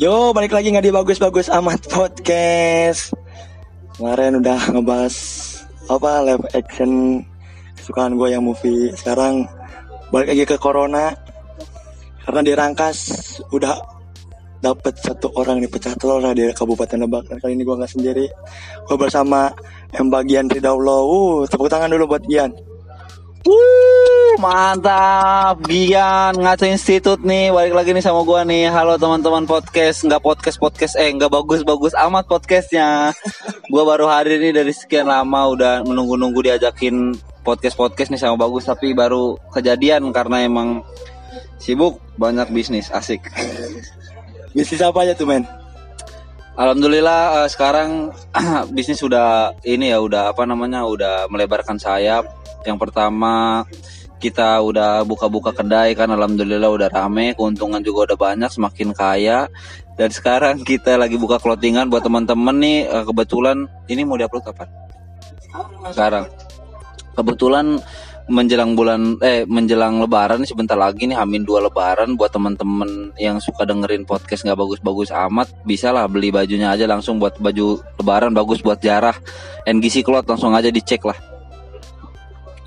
Yo, balik lagi nggak di bagus-bagus amat podcast. Kemarin udah ngebahas apa live action kesukaan gue yang movie. Sekarang balik lagi ke corona karena dirangkas udah dapat satu orang nih pecah telur di Kabupaten Lebak. Dan kali ini gue nggak sendiri. Gue bersama M bagian Ridaulo. Uh, tepuk tangan dulu buat Gian. Wuh, mantap. Gian Ngaco Institut nih. Balik lagi nih sama gua nih. Halo teman-teman podcast. Nggak podcast-podcast Eh nggak bagus-bagus amat podcastnya. Gua baru hadir nih dari sekian lama Udah menunggu-nunggu diajakin podcast-podcast nih sama Bagus. Tapi baru kejadian Karena emang sibuk Banyak bisnis. Asik. Bisnis apa aja tuh men? Alhamdulillah eh, sekarang bisnis sudah ini ya udah apa namanya udah melebarkan sayap. Yang pertama kita udah buka-buka kedai kan alhamdulillah udah rame, keuntungan juga udah banyak, semakin kaya. Dan sekarang kita lagi buka clothingan buat teman-teman nih eh, kebetulan ini mau diupload kapan? Sekarang. Kebetulan menjelang bulan eh menjelang lebaran sebentar lagi nih Amin dua lebaran buat teman-teman yang suka dengerin podcast nggak bagus-bagus amat bisa lah beli bajunya aja langsung buat baju lebaran bagus buat jarah NGC Cloth langsung aja dicek lah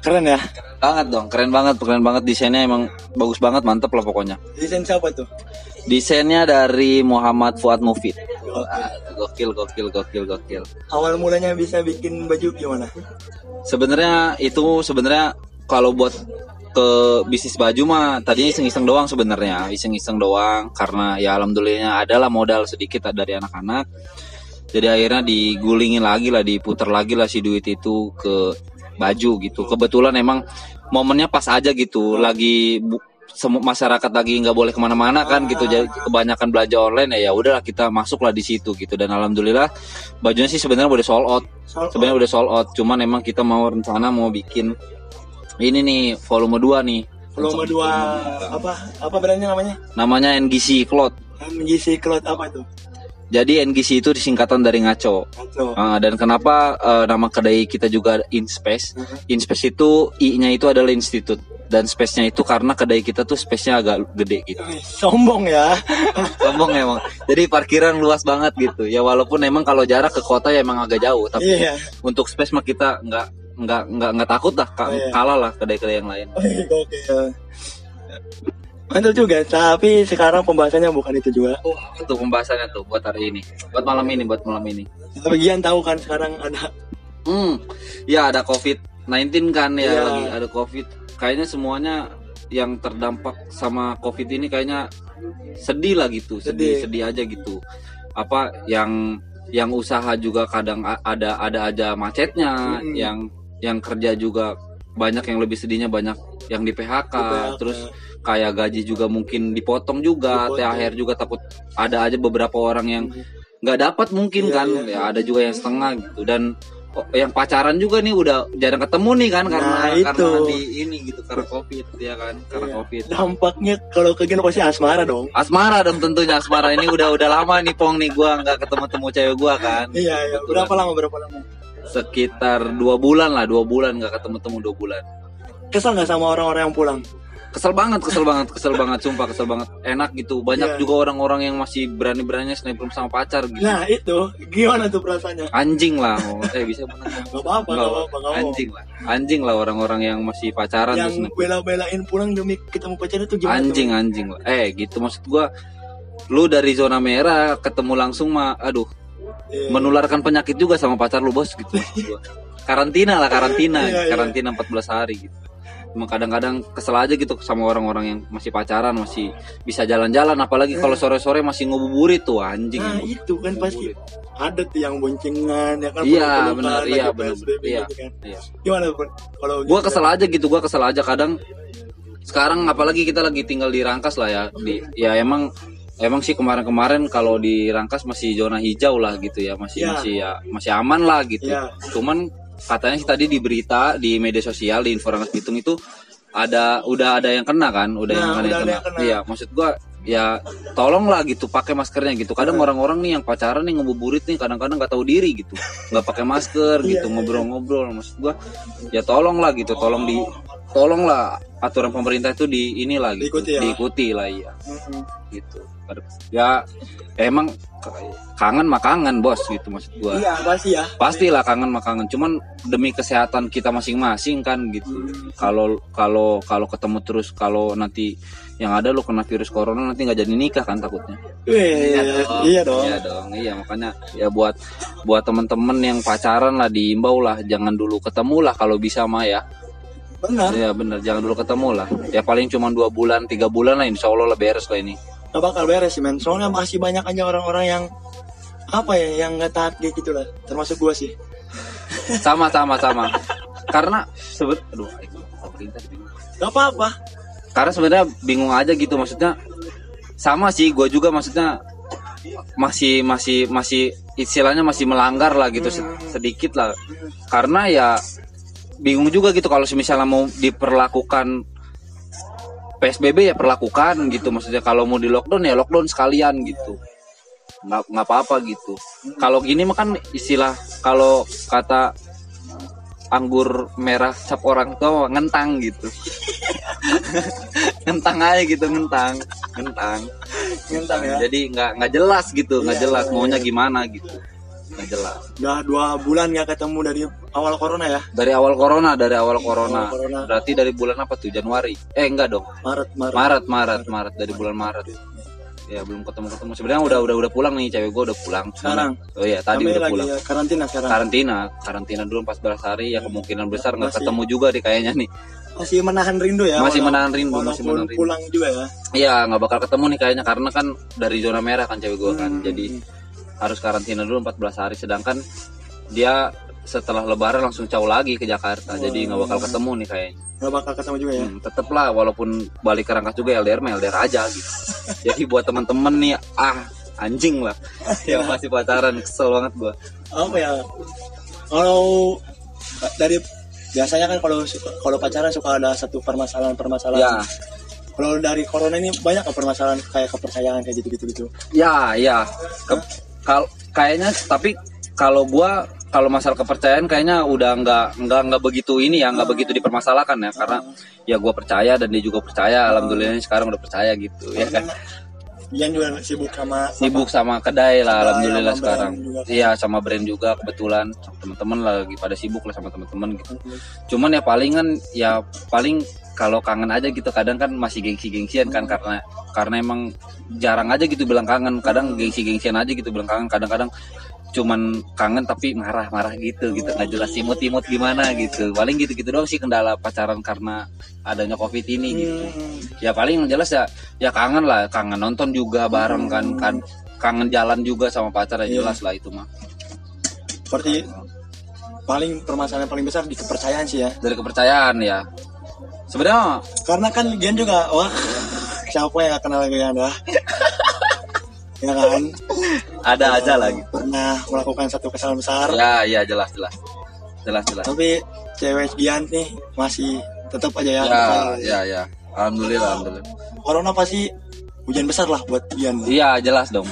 Keren ya. banget dong keren banget keren banget desainnya emang bagus banget mantep lah pokoknya Desain siapa tuh? desainnya dari Muhammad Fuad Mufid Wah, gokil gokil gokil gokil Awal mulanya bisa bikin baju gimana? sebenarnya itu sebenarnya kalau buat ke bisnis baju mah tadinya iseng-iseng doang sebenarnya. Iseng-iseng doang karena ya alhamdulillahnya adalah modal sedikit dari anak-anak. Jadi akhirnya digulingin lagi lah diputar lagi lah si duit itu ke baju gitu. Kebetulan emang momennya pas aja gitu. Lagi bu- semu- masyarakat lagi nggak boleh ke mana-mana kan gitu. Jadi kebanyakan belanja online ya ya udahlah kita masuklah di situ gitu. Dan alhamdulillah bajunya sih sebenarnya udah sold out. Sebenarnya udah sold out. Cuman emang kita mau rencana mau bikin ini nih volume 2 nih volume 2 apa apa brandnya namanya? namanya NGC Cloth MGC Cloud apa tuh? jadi NGC itu disingkatan dari ngaco Kacau. Ah, dan kenapa eh, nama kedai kita juga InSpace InSpace itu I-nya itu adalah institut dan space-nya itu karena kedai kita tuh space-nya agak gede gitu Sombong ya. sombong emang jadi parkiran luas banget gitu ya walaupun emang kalau jarak ke kota ya emang agak jauh tapi Iya. untuk space mah kita nggak nggak nggak nggak takut lah ka- Oh, iya. kalah lah kedai-kedai yang lain Wih, Oke. Mantul juga, tapi sekarang pembahasannya bukan itu juga. Oh, tuh pembahasannya tuh buat hari ini? Buat malam ini, buat malam ini. Tapi Gian tahu kan sekarang ada Hmm, ya ada COVID-19 kan ya Iya. lagi ada COVID. Kayaknya semuanya yang terdampak sama COVID ini kayaknya sedih lah gitu, sedih, Sedih. sedih aja gitu. Apa yang yang usaha juga kadang ada ada aja macetnya, Mm-mm. yang yang kerja juga banyak yang lebih sedihnya banyak yang di PHK, Di PHK. terus kayak gaji juga mungkin dipotong juga, Dipotong. THR juga takut ada aja beberapa orang yang nggak dapat mungkin Iya, kan iya. ya ada juga yang setengah gitu dan oh, yang pacaran juga nih udah jarang ketemu nih kan karena Nah, karena itu. di ini gitu karena covid ya kan karena Iya. covid dampaknya kalau ke Gian pasti asmara dong. asmara dong tentunya asmara ini udah udah lama nih pong nih gua nggak ketemu temu cewek gua kan Iya, iya. Berapa lama berapa lama? Sekitar dua bulan lah dua bulan nggak ketemu temu dua bulan. Kesel nggak sama orang-orang yang pulang? kesel banget kesel banget kesel banget sumpah kesel banget. Enak gitu. Banyak Iya. juga orang-orang yang masih berani beraninya snapgram sama pacar gitu. Nah itu. Gimana tuh perasaannya? anjing lah. Oh, eh bisa bener Gak apa-apa, gak Nggak, apa-apa, anjing lah. Anjing lah orang-orang yang masih pacaran Yang bela-belain pulang demi ketemu pacar itu gimana? anjing anjing lah. Eh gitu maksud gua. Lu dari zona merah ketemu langsung mah aduh Iya. menularkan penyakit juga sama pacar lu bos gitu karantina lah karantina Iya, iya. karantina 14 hari gitu Emang kadang-kadang kesel aja gitu sama orang-orang yang masih pacaran masih bisa jalan-jalan apalagi kalau sore-sore masih ngobuburit tuh anjing Nah itu kan pasti ada tuh yang boncengan ya kan Iya, benar, iya, benar, iya. gitu kan. Iya. Gimana? Kalau gua gitu kesel kan? aja gitu gua kesel aja kadang sekarang apalagi kita lagi tinggal di Rangkas lah ya di ya emang emang sih kemarin-kemarin kalau di Rangkas masih zona hijau lah gitu ya masih Iya. masih ya masih aman lah gitu Iya. cuman katanya sih tadi di berita di media sosial di info Rangkas Bitung itu ada udah ada yang kena kan udah yang Nah, kena udah yang kena yang kena. iya maksud gua ya tolonglah gitu pakai maskernya gitu kadang orang-orang nih yang pacaran nih ngebuburit nih kadang-kadang nggak tahu diri gitu nggak pakai masker gitu ngobrol-ngobrol maksud gua ya tolonglah gitu tolong di tolonglah aturan pemerintah itu di inilah gitu Diikuti ya? diikuti lah iya Mm-mm. gitu ya emang kangen mah kangen bos gitu maksud gua. Iya pasti ya. pastilah kangen mah kangen cuman demi kesehatan kita masing-masing kan gitu. Kalau kalau kalau ketemu terus kalau nanti yang ada lu kena virus corona nanti nggak jadi nikah kan takutnya. Wih, iya dong. iya dong. Iya makanya ya buat buat temen-temen yang pacaran lah diimbau lah jangan dulu ketemu lah kalau bisa mah ya. Benar. Iya bener jangan dulu ketemu lah. Ya paling cuma dua bulan tiga bulan lah insya Allah lah beres lah ini Gak bakal beres sih men. Soalnya masih banyak aja orang-orang yang apa ya yang nggak taat kayak gitu lah. Termasuk gua sih. sama sama sama karena sebet aduh pemerintah bingung. Gak apa-apa. karena sebenarnya bingung aja gitu maksudnya sama sih gue juga maksudnya masih masih masih istilahnya masih melanggar lah gitu se- sedikit lah karena ya bingung juga gitu kalau misalnya mau diperlakukan PSBB ya perlakukan gitu. Maksudnya kalau mau di lockdown ya lockdown sekalian gitu. Nggak nggak apa-apa gitu. Kalau gini mah kan istilah kalau kata anggur merah cap orang tua ngentang gitu. Ngentang aja gitu ngentang. Ngentang. Ngentang ya. jadi nggak nggak jelas gitu nggak Iya, jelas iya, maunya iya. gimana gitu nggak jelas Udah dua bulan nggak ketemu dari awal corona ya. dari awal corona dari awal corona Awal corona. berarti dari bulan apa tuh Januari eh enggak dong Maret Maret. Maret Maret Maret dari bulan Maret ya belum ketemu ketemu sebenarnya udah udah udah pulang nih cewek gue udah pulang Sekarang? oh iya tadi Kami udah lagi pulang ya, karantina sekarang. karantina karantina dulu 14 hari ya kemungkinan besar nggak ketemu juga deh kayaknya nih Masih menahan rindu ya. Masih walau- menahan rindu, masih menahan rindu. pulang juga ya. Iya nggak bakal ketemu nih kayaknya karena kan dari zona merah kan cewek gue kan Hmm. jadi harus karantina dulu 14 hari. Sedangkan dia setelah lebaran langsung jauh lagi ke Jakarta. Jadi nggak bakal ketemu nih kayaknya. Gak bakal ketemu juga ya. hmm, tetep lah walaupun balik ke Rangkas juga LDR mah LDR aja gitu. Jadi buat teman-teman nih ah anjing lah. Yang masih pacaran kesel banget gua. Apa ya? Kalau dari biasanya kan kalau kalau pacaran suka ada satu permasalahan-permasalahan. ya. Kalau dari corona ini banyak nggak permasalahan kayak kepercayaan kayak gitu-gitu gitu. ya ya. Ke- kal kayaknya tapi kalau gua kalau masalah kepercayaan kayaknya udah nggak nggak nggak begitu ini ya nggak begitu dipermasalahkan ya karena ya gua percaya dan dia juga percaya alhamdulillah sekarang udah percaya gitu ya kan. Ian juga sibuk sama sibuk sama kedai lah alhamdulillah sekarang. iya sama brand juga kebetulan. Teman-teman lagi pada sibuk lah sama teman-teman gitu. Cuman ya palingan ya paling kalau kangen aja gitu kadang kan masih gengsi-gengsian kan karena karena emang jarang aja gitu bilang kangen kadang gengsi-gengsian aja gitu bilang kangen kadang-kadang cuman kangen tapi marah-marah gitu gitu. Nggak jelas imut-imut gimana gitu. Paling gitu-gitu doang sih kendala pacaran karena adanya covid ini gitu. Hmm, ya paling yang jelas ya ya kangen lah kangen nonton juga bareng kan kan kangen jalan juga sama pacar ya Iya. jelas lah itu mah. Berarti paling permasalahan paling besar di kepercayaan sih ya. dari kepercayaan ya sebenarnya Karena kan Gian juga wah siapa yang kenal Gian ya? ya kan? Ada aja lagi pernah melakukan satu kesalahan besar. Ya ya jelas jelas. Jelas jelas. Tapi cewek Gian nih masih tetap aja ya, ya ya ya. Alhamdulillah alhamdulillah. Corona pasti hujan besar lah buat Gian iya jelas dong.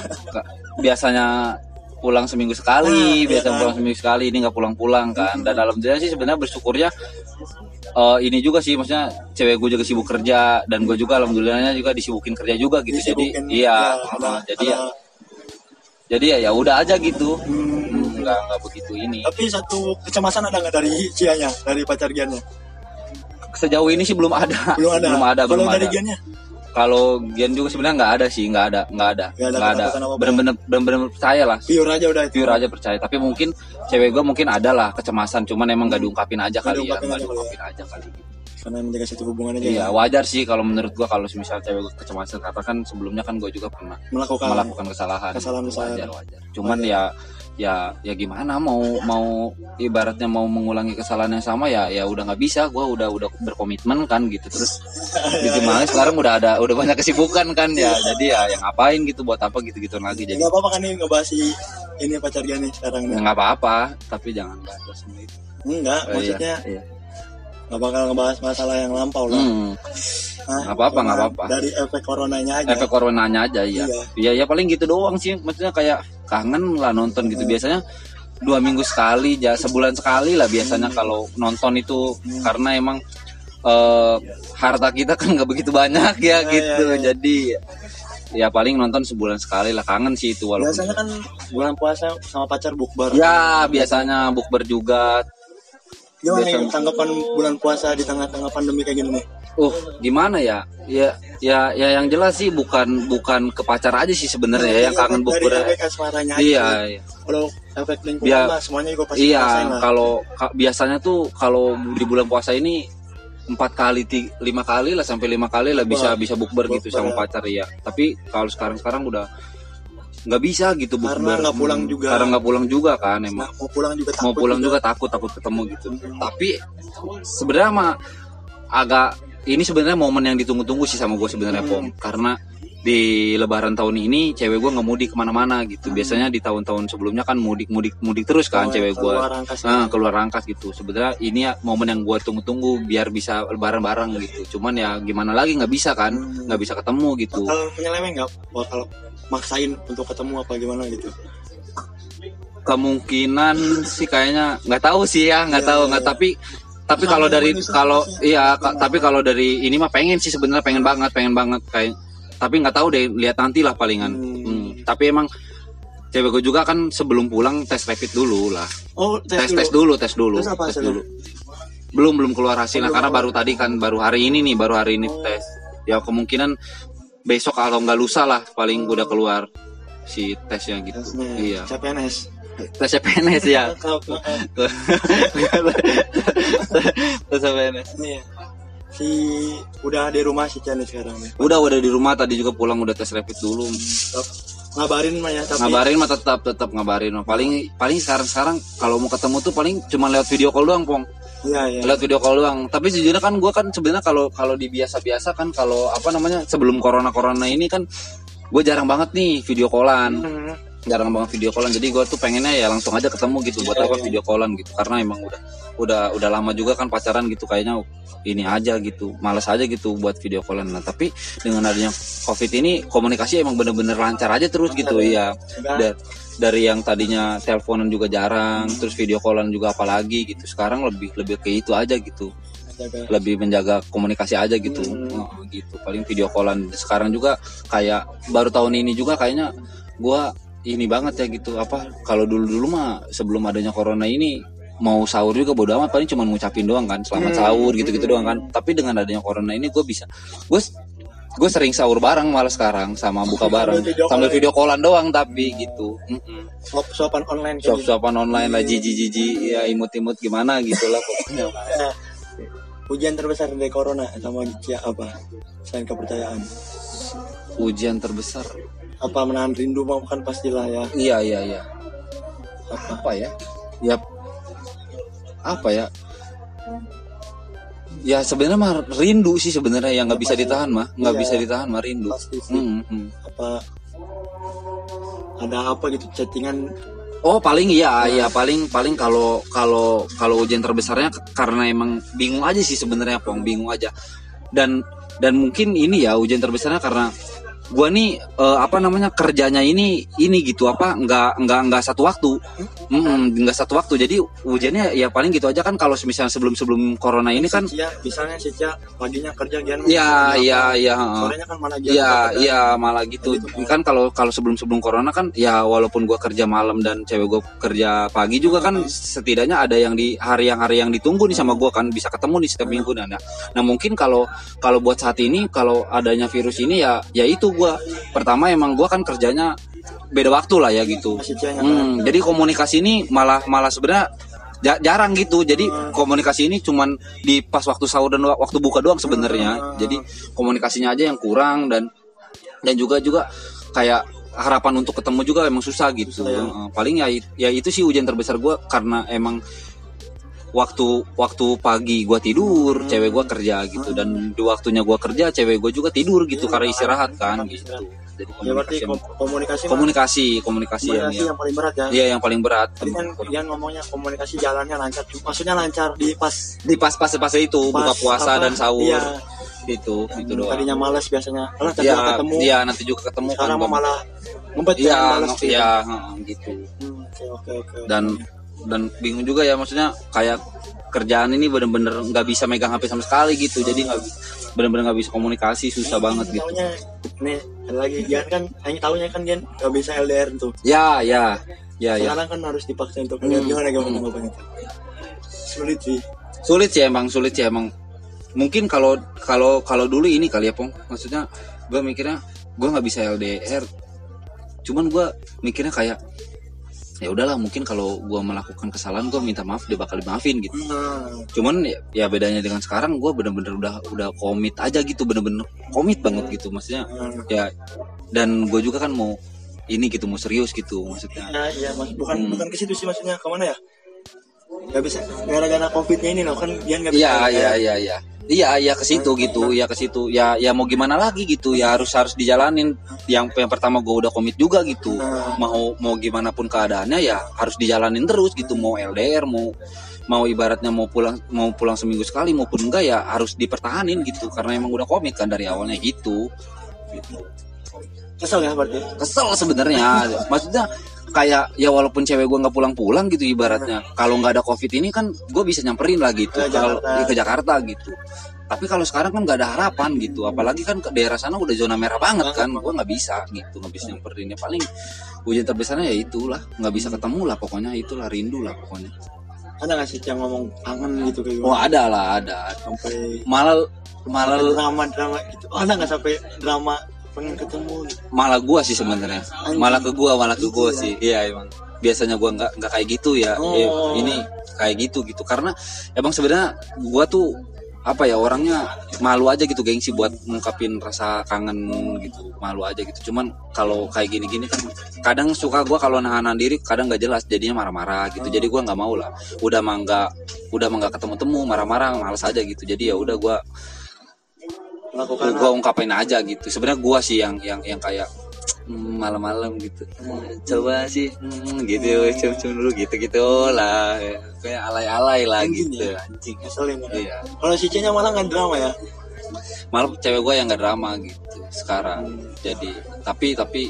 Biasanya pulang seminggu sekali Ah, biasa iya kan? pulang seminggu sekali ini nggak pulang-pulang kan. Dan alhamdulillah sih sebenarnya bersyukurnya eh, ini juga sih maksudnya cewek gue juga sibuk kerja dan gue juga alhamdulillahnya juga disibukin kerja juga gitu. Disibukin, jadi iya ya, ada- jadi ya jadi ya ya udah aja gitu. Hmm, Hmm, nggak nggak begitu ini. Tapi satu kecemasan ada nggak dari Cianya dari pacar Giannya? Sejauh ini sih belum ada. Belum ada. Belum ada kalau belum dari ada. Giannya kalau Gian juga sebenarnya nggak ada sih nggak ada nggak ada Nggak ada bener-bener bener-bener percaya lah. Pure aja udah itu. Pure aja percaya. Tapi mungkin cewek gue mungkin ada lah kecemasan cuman emang nggak diungkapin aja kali ya diungkapin nggak aja kali diungkapin aja kali. Karena menjaga satu hubungan aja iya ya. wajar sih kalau menurut gua kalau misal cewek gua kecemasan karena kan sebelumnya kan gue juga pernah melakukan. melakukan kesalahan. Kesalahan besar. wajar wajar. Cuman ya ya ya gimana? Mau mau ibaratnya mau mengulangi kesalahan yang sama ya ya udah nggak bisa. Gua udah udah berkomitmen kan gitu. Terus Iya, di gimana sekarang udah ada udah banyak kesibukan kan ya. Jadi ya yang ngapain gitu buat apa gitu gitu lagi. Jadi nggak apa-apa kan nih ngebahas ini pacar Gian nih sekarang nggak apa-apa tapi jangan bahas itu. Enggak Oh, iya, maksudnya iya. Nggak bakal ngebahas masalah yang lampau lah. Hmm. Nggak apa-apa nggak apa-apa. Dari efek coronanya aja. efek coronanya aja ya Iya. iya ya paling gitu doang sih. Maksudnya kayak kangen lah nonton gitu. Biasanya dua minggu sekali ya sebulan sekali lah biasanya kalau nonton itu. Karena emang eh, harta kita kan nggak begitu banyak ya gitu. iya, jadi ya paling nonton sebulan sekali lah. Kangen sih itu walaupun Biasanya kan bulan puasa sama pacar bukber. ya biasanya bukber juga Gimana biasa- ya tanggapan bulan puasa di tengah-tengah pandemi kayak gini nih? Uh, gimana ya? Ya, ya, ya yang jelas sih bukan bukan ke pacar aja sih sebenarnya ya, yang Iya, kangen bukber. Iya, iya. Kalau efek lingkungan Biar- mah semuanya juga pasti ngerasain Iya, lah. kalau ka- biasanya tuh kalau di bulan puasa ini empat kali, lima kali lah sampai lima kali lah bisa Wah, bisa bukber gitu sama ya. pacar ya. Tapi kalau sekarang sekarang udah nggak bisa gitu Karena bukber. nggak pulang Hmm, juga. Karena nggak pulang juga kan emang. Nah, mau pulang juga takut mau pulang juga takut takut ketemu gitu. Tapi sebenarnya mah agak ini sebenarnya momen yang ditunggu-tunggu sih sama gue sebenarnya Hmm. pom karena di Lebaran tahun ini cewek gue nggak mudik ke mana-mana gitu. Biasanya di tahun-tahun sebelumnya kan mudik-mudik mudik terus kan Oh, cewek gue. keluar angkas. Ah, keluar rangkas gitu. Sebenarnya ini ya momen yang gue tunggu-tunggu biar bisa lebaran bareng gitu. Cuman ya gimana lagi nggak bisa kan, Hmm. nggak bisa ketemu gitu. Bakal penyeleweng nggak? Bakal maksain untuk ketemu apa gimana gitu? Kemungkinan sih kayaknya nggak tahu sih ya, nggak Iya, tahu iya, nggak iya. tapi tapi kalau dari kalau iya ka- tapi kalau dari ini mah pengen sih sebenarnya pengen banget pengen banget kayak tapi nggak tahu deh lihat nanti lah palingan Hmm. Hmm, tapi emang cewek gue juga kan sebelum pulang tes rapid dulu lah Oh, tes tes dulu tes dulu Terus apa tes hasilnya? dulu belum belum keluar hasilnya Oh, karena baru tadi kan baru hari ini nih baru hari ini tes ya kemungkinan besok kalau nggak lusa lah paling udah keluar si tesnya gitu. Tesnya. iya. CPNS. tes CPNS ya tes CPNS Nih, si udah di rumah si Chan sekarang ya. udah udah di rumah tadi juga pulang udah tes rapid dulu. Tetap ngabarin mah ya tapi ngabarin mah tetap tetap ngabarin paling paling sekarang sekarang kalau mau ketemu tuh paling cuma lewat video call doang pong iya iya lewat video call doang. Tapi sejujurnya kan gue kan sebenarnya kalau kalau di biasa biasa kan kalau apa namanya sebelum corona corona ini kan gue jarang banget nih video callan. Hmm. Jarang banget video callan. Jadi gue tuh pengennya ya langsung aja ketemu gitu buat apa video callan gitu. Karena emang udah udah udah lama juga kan pacaran gitu. Kayaknya ini aja gitu males aja gitu buat video callan. Nah tapi dengan adanya covid ini komunikasi emang bener-bener lancar aja terus gitu iya. Enggak. Da- dari yang tadinya teleponan juga jarang terus video callan juga apalagi gitu. Sekarang lebih lebih ke itu aja gitu. Lebih menjaga komunikasi aja gitu. Hmm. Oh, gitu. Paling video callan. Sekarang juga kayak baru tahun ini juga kayaknya gua ini banget ya gitu apa kalau dulu dulu mah sebelum adanya corona ini mau sahur juga bodo amat paling cuma ngucapin doang kan selamat Hmm. sahur gitu gitu doang kan tapi dengan adanya corona ini gue bisa gue gue sering sahur bareng malah sekarang sama buka bareng video sambil video callan doang tapi gitu. Suap- suapan online kayak gitu. suap-suapan online lah jiji-jiji ya imut-imut gimana gitu lah pokoknya Eh, Ujian terbesar dari corona sama Cia apa? Selain kepercayaan. ujian terbesar Apa menahan rindu mau kan pastilah ya. Iya iya iya. Apa, apa ya? Ya apa ya? Ya sebenarnya mah rindu sih sebenarnya yang nggak bisa ditahan mah, nggak Iya. bisa ditahan mah rindu. Pasti sih. Hmm, hmm. Apa ada apa gitu chattingan Oh paling iya, iya paling paling kalau kalau kalau ujian terbesarnya karena emang bingung aja sih sebenarnya pong bingung aja dan dan mungkin ini ya ujian terbesarnya karena gua nih eh, apa namanya kerjanya ini ini gitu apa nggak nggak nggak satu waktu. Mm, nggak satu waktu. Jadi ujiannya ya paling gitu aja kan kalau misalnya sebelum sebelum corona ini kan Cia, misalnya si Cia paginya kerja gian Iya iya iya heeh. sorenya kan mana gian Iya, dapat, iya malah gitu. Kan? Kalau kalau sebelum sebelum corona kan ya walaupun gua kerja malam dan cewek gua kerja pagi juga kan setidaknya ada yang di hari yang hari yang ditunggu nih sama gua kan bisa ketemu nih setiap minggu. Nah. Nah, nah, mungkin kalau kalau buat saat ini kalau adanya virus ini ya ya itu gua pertama emang gua kan kerjanya beda waktu lah ya gitu. Hmm, jadi komunikasi ini malah malah sebenarnya ja- jarang gitu. Jadi komunikasi ini cuman di pas waktu sahur dan wa- waktu buka doang sebenarnya. Jadi komunikasinya aja yang kurang dan dan juga juga kayak harapan untuk ketemu juga emang susah gitu. Susah ya. Eh, paling ya ya itu sih ujian terbesar gua karena emang waktu waktu pagi gua tidur, cewek gua kerja gitu dan di waktunya gua kerja, cewek gua juga tidur gitu karena istirahat kan gitu. jadi Ya berarti komunikasi kom- komunikasi mah- komunikasi komunikasi yang komunikasi yang paling berat ya. iya yang paling berat Tadi kan dia ngomongnya komunikasi jalannya lancar. Maksudnya lancar di pas di pas pas pas itu buka pas puasa apa, dan sahur Iya, itu itu doang tadinya males biasanya. Malah tadi Iya, ketemu. iya nanti juga ketemu Sekarang kan malah ngumpet iya kan, males nge- gitu. gitu Hmm, Oke oke oke. dan dan bingung juga ya maksudnya kayak kerjaan ini bener-bener nggak bisa megang HP sama sekali gitu jadi nggak bener-bener nggak bisa komunikasi susah banget gitu Taunya nih ada lagi Gian kan hanya taunya kan Gian nggak bisa LDR tuh. ya ya ya ya Sekarang kan harus dipaksa untuk. Hmm. Gimana gimana Hmm. tuh? Sulit sih. sulit sih emang sulit sih emang mungkin kalau kalau kalau dulu ini kali ya pong maksudnya gue mikirnya gue nggak bisa LDR cuman gue mikirnya kayak ya udahlah mungkin kalau gue melakukan kesalahan gue minta maaf dia bakal dimaafin gitu Nah, cuman ya, ya bedanya dengan sekarang gue bener-bener udah udah komit aja gitu bener-bener komit banget gitu maksudnya nah. ya dan gue juga kan mau ini gitu mau serius gitu maksudnya Nah, iya mas bukan Hmm. bukan ke situ sih maksudnya ke mana ya? Gak bisa gara-gara covidnya ini loh kan Gian nggak bisa. Iya iya iya iya. Iya iya ke situ gitu, ya ke situ. Ya ya mau gimana lagi gitu, ya harus harus dijalanin. Yang yang pertama gue udah komit juga gitu. Nah. Mau mau gimana pun keadaannya ya harus dijalanin terus gitu. Mau LDR mau mau ibaratnya mau pulang mau pulang seminggu sekali maupun enggak ya harus dipertahanin gitu karena emang udah komit kan dari awalnya gitu. gitu. Kesel ya berarti. Kesel sebenarnya. Maksudnya kayak ya walaupun cewek gue nggak pulang-pulang gitu ibaratnya. Kalau nggak ada covid ini kan gue bisa nyamperin lah gitu Ke kalau Jakarta. ke Jakarta gitu. Tapi kalau sekarang kan nggak ada harapan gitu apalagi kan ke daerah sana udah zona merah banget kan gue nggak bisa gitu nggak bisa nyamperin. Ya paling ujian terbesarnya ya itulah nggak bisa ketemu lah pokoknya itulah rindu lah pokoknya. Ada nggak sih yang ngomong kangen gitu kayak oh ada lah ada. Sampai malah malah drama drama gitu. Oh, ada nggak sampai drama pengen ketemu? gitu? malah gua sih sebenarnya. Malah ke gua malah ke gua sih. Iya emang. Biasanya gua nggak nggak kayak gitu ya. Oh. Ya, ini kayak gitu gitu. Karena emang sebenarnya gua tuh apa ya orangnya malu aja gitu gengsi buat ngungkapin rasa kangen gitu. Malu aja gitu. Cuman kalau kayak gini-gini kan kadang suka gua kalau nahan diri kadang nggak jelas. Jadinya marah-marah gitu. Jadi gua nggak mau lah. Udah mah nggak udah mah nggak ketemu-temu marah-marah malas aja gitu. Jadi ya udah gua Melakukan gua ungkapin aja gitu. Sebenarnya gua sih yang yang yang kayak mm, malam-malam gitu. Coba sih mm, gitu. Cium-cium dulu gitu gitu lah. Kayak alay-alay lah Anjing gitu. ya? anjing. Ngeselin ya. iya. Kalau si C-nya malah nggak drama ya. malah cewek gua yang gak drama gitu sekarang. Jadi tapi tapi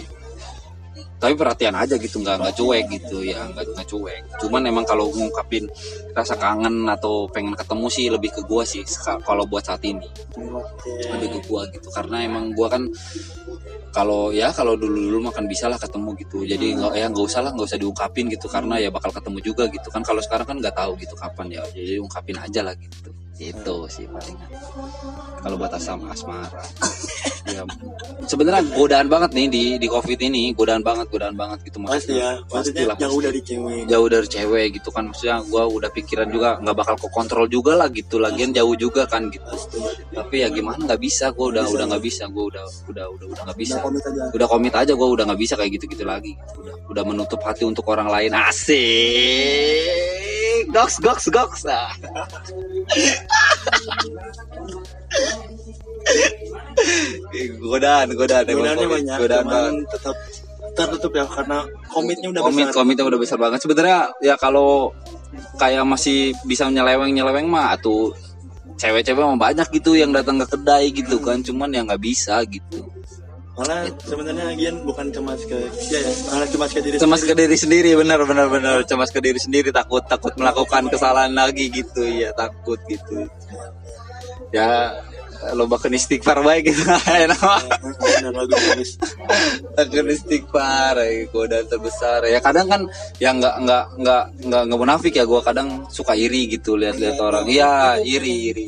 tapi perhatian aja gitu nggak nggak cuek gitu ya nggak nggak cuek. Cuman emang kalau ngungkapin rasa kangen atau pengen ketemu sih lebih ke gua sih kalau buat saat ini. Lebih ke gua gitu karena emang gua kan kalau ya kalau dulu dulu makan bisa lah ketemu gitu. Jadi nggak ya nggak usah lah nggak usah diungkapin gitu. Karena ya bakal ketemu juga gitu kan. Kalau sekarang kan nggak tahu gitu kapan ya. Jadi ungkapin aja lah gitu. Itu sih palingan kalau buat asam asmara. Ya sebenarnya godaan banget nih di di covid ini. Godaan banget godaan banget gitu Pasti ya. Maksudnya lah jauh dari cewek. jauh dari cewek gitu kan. Maksudnya gua udah pikiran juga nggak bakal kontrol juga lah gitu. Lagian jauh juga kan gitu. Tapi ya gimana nggak bisa. Gua udah udah nggak bisa. Gua udah udah udah udah nggak bisa Udah komit aja. udah komit aja gua udah nggak bisa kayak gitu gitu lagi udah udah menutup hati untuk orang lain asik goks goks goks ah. godaan godaan Godaannya banyak. godaan Cuman tetap tertutup ya karena komitnya udah komit besar. komitnya udah besar banget sebenarnya ya kalau kayak masih bisa nyeleweng nyeleweng mah tuh cewek-cewek mah banyak gitu yang datang ke kedai gitu kan cuman ya nggak bisa gitu Malah sebenarnya Gian bukan cemas ke dia ya, malah cemas ke diri cemas ke sendiri. diri sendiri benar benar benar. Cemas ke diri sendiri takut takut melakukan kesalahan lagi gitu ya takut gitu. Ya lo bahkan istighfar baik gitu. Enak bagus bagus. takut istighfar ya, godaan terbesar. Ya kadang kan ya nggak nggak nggak nggak nggak munafik ya. Gue kadang suka iri gitu lihat-lihat orang. iya. Iri iri.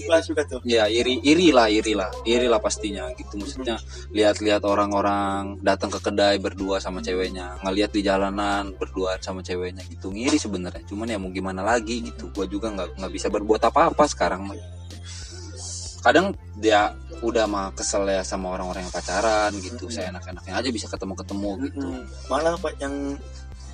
Tuh. ya iri iri lah iri lah. Iri lah pastinya gitu. Maksudnya lihat-lihat orang-orang datang ke kedai berdua sama ceweknya. Ngelihat di jalanan berdua sama ceweknya gitu. Ngiri sebenarnya. Cuman ya mau gimana lagi gitu. Gua juga nggak nggak bisa berbuat apa-apa sekarang. Kadang dia udah mah kesel ya sama orang-orang yang pacaran gitu saya enak-enaknya aja bisa ketemu-ketemu gitu. Malah pak yang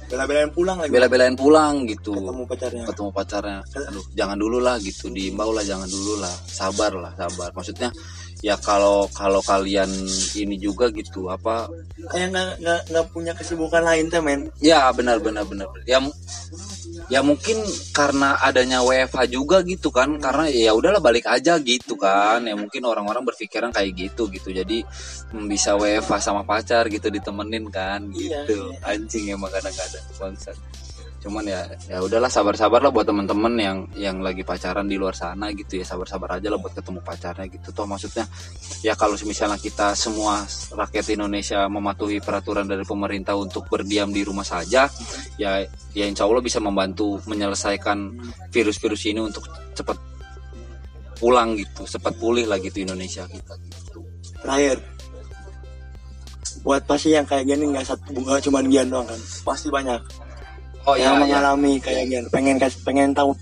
bela-belain pulang lagi. bela-belain pulang gitu ketemu pacarnya. ketemu pacarnya aduh jangan dulu lah gitu diimbau lah jangan dulu lah sabar lah sabar maksudnya ya kalau kalau kalian ini juga gitu apa? Kayak nggak nggak nggak punya kesibukan lain teh men. Ya benar benar benar. Ya ya mungkin karena adanya WFH juga gitu kan karena ya udahlah balik aja gitu kan. Ya mungkin orang-orang berpikiran kayak gitu gitu. Jadi mm, bisa WFH sama pacar gitu ditemenin kan Iya, gitu. Anjing emang kadang-kadang bangsat cuman ya ya udahlah sabar-sabar lah buat temen-temen yang yang lagi pacaran di luar sana gitu ya. Sabar-sabar aja lah buat ketemu pacarnya gitu toh. Maksudnya ya kalau misalnya kita semua rakyat Indonesia mematuhi peraturan dari pemerintah untuk berdiam di rumah saja ya ya insya Allah bisa membantu menyelesaikan virus-virus ini untuk cepat pulang gitu cepat pulih lah gitu Indonesia kita gitu. Terakhir. Buat pasti yang kayak gini nggak satu bunga cuman Gian doang kan? Pasti banyak oh yang ya, ya. mengalami kayak Gian pengen kasih pengen tahu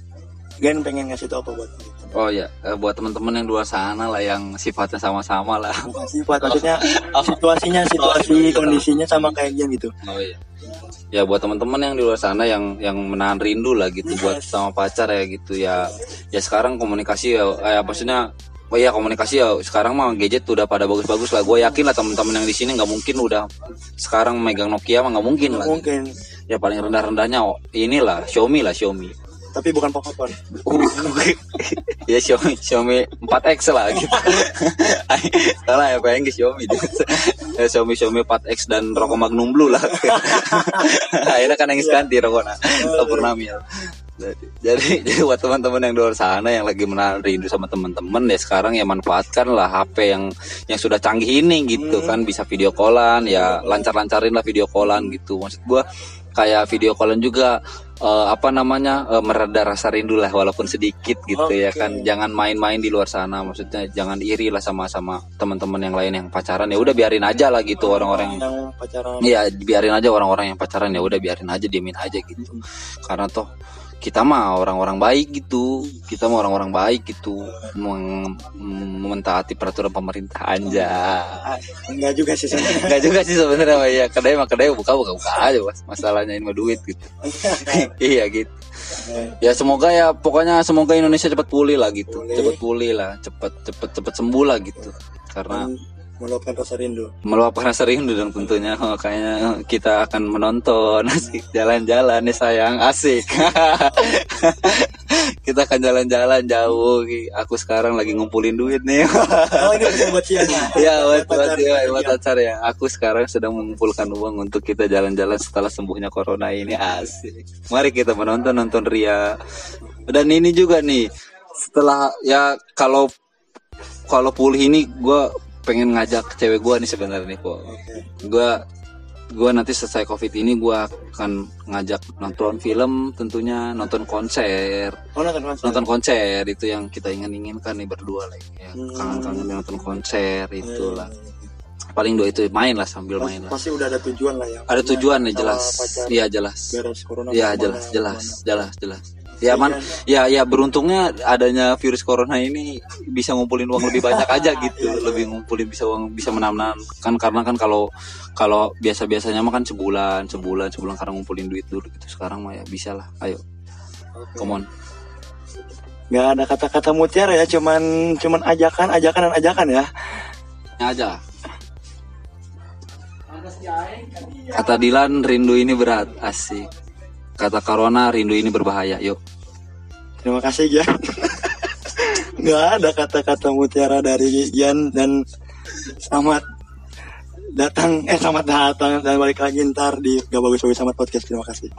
Gian pengen ngasih tahu apa buat gitu. oh ya buat teman-teman yang di luar sana lah yang sifatnya sama-sama lah bukan sifat maksudnya situasinya situasi kondisinya sama kayak Gian gitu Oh iya. Ya buat teman-teman yang di luar sana yang yang menahan rindu lah gitu buat sama pacar ya gitu ya. Ya sekarang komunikasi ya, eh, maksudnya Oh iya komunikasi ya sekarang mah gadget udah pada bagus-bagus lah. Gue yakin lah teman-teman yang di sini nggak mungkin udah sekarang megang Nokia mah nggak mungkin lah. mungkin Ya paling rendah-rendahnya oh, inilah Xiaomi lah Xiaomi. tapi bukan popcorn ya Xiaomi Xiaomi 4X lah gitu. Salah ya pengen ke Xiaomi. ya, Xiaomi Xiaomi 4X dan rokok Magnum Blue lah. Akhirnya kan yang ganti rokoknya. Purnamil. Jadi, jadi, jadi buat teman-teman yang di luar sana yang lagi menahan rindu sama teman-teman ya sekarang ya manfaatkan lah HP yang yang sudah canggih ini gitu kan bisa video callan ya lancar-lancarin lah video callan gitu maksud gua kayak video callan juga eh, apa namanya eh, mereda rasa rindu lah walaupun sedikit gitu ya Oke. kan jangan main-main di luar sana maksudnya jangan iri lah sama-sama teman-teman yang lain yang pacaran ya udah biarin aja lah gitu orang-orang yang yang pacaran Iya, biarin aja orang-orang yang pacaran ya udah biarin aja diemin aja gitu. Karena toh kita mah orang-orang baik gitu. Kita mah orang-orang baik gitu. Meng- mentaati peraturan pemerintah aja. Enggak juga sih sebenarnya Enggak juga sih sebenarnya ya kedai mah kedai buka buka buka aja mas. Masalahnya ini mah duit gitu. iya gitu. Ya semoga ya pokoknya semoga Indonesia cepat pulih lah gitu. Pulih. Cepat pulih lah, cepat cepat cepat sembuh lah gitu. Karena meluapkan rasa rindu meluapkan rasa rindu dan tentunya. Oh, kayaknya kita akan menonton. Asik. Jalan-jalan nih sayang. Asik. Kita akan jalan-jalan jauh. Aku sekarang lagi ngumpulin duit nih. Oh ini buat siang ya? Ya buat buat ya, buat acara ya. Aku sekarang sedang mengumpulkan uang untuk kita jalan-jalan setelah sembuhnya corona ini. Asik. Mari kita menonton nonton Ria. Dan ini juga nih setelah ya kalau kalau pulih ini gue pengen ngajak cewek gue nih sebenarnya nih kok Oke. gue gue nanti selesai covid ini gue akan ngajak nonton film tentunya nonton konser. Oh nonton konser. Nonton konser itu yang kita ingin inginkan nih berdua lah ya. Hmm. kangen-kangen nonton konser itulah. Paling dua itu main lah sambil main lah. pasti udah ada tujuan lah ya? Ada tujuan nih jelas. iya jelas. iya jelas jelas jelas jelas ya man. Ya ya beruntungnya adanya virus corona ini bisa ngumpulin uang lebih banyak aja gitu. Lebih ngumpulin bisa uang bisa menang kan karena kan kalau kalau biasa biasanya mah kan sebulan sebulan sebulan karena ngumpulin duit dulu gitu. Sekarang mah ya bisa lah. Ayo. Come on. Nggak ada kata-kata mutiara ya cuman cuman ajakan ajakan dan ajakan ya. Ini aja kata Dilan rindu ini berat. Asik kata Corona rindu ini berbahaya. Yuk. Terima kasih ya nggak ada kata-kata mutiara dari Yan dan selamat datang eh selamat datang. Dan balik lagi ntar di gak bagus bagus amat podcast. Terima kasih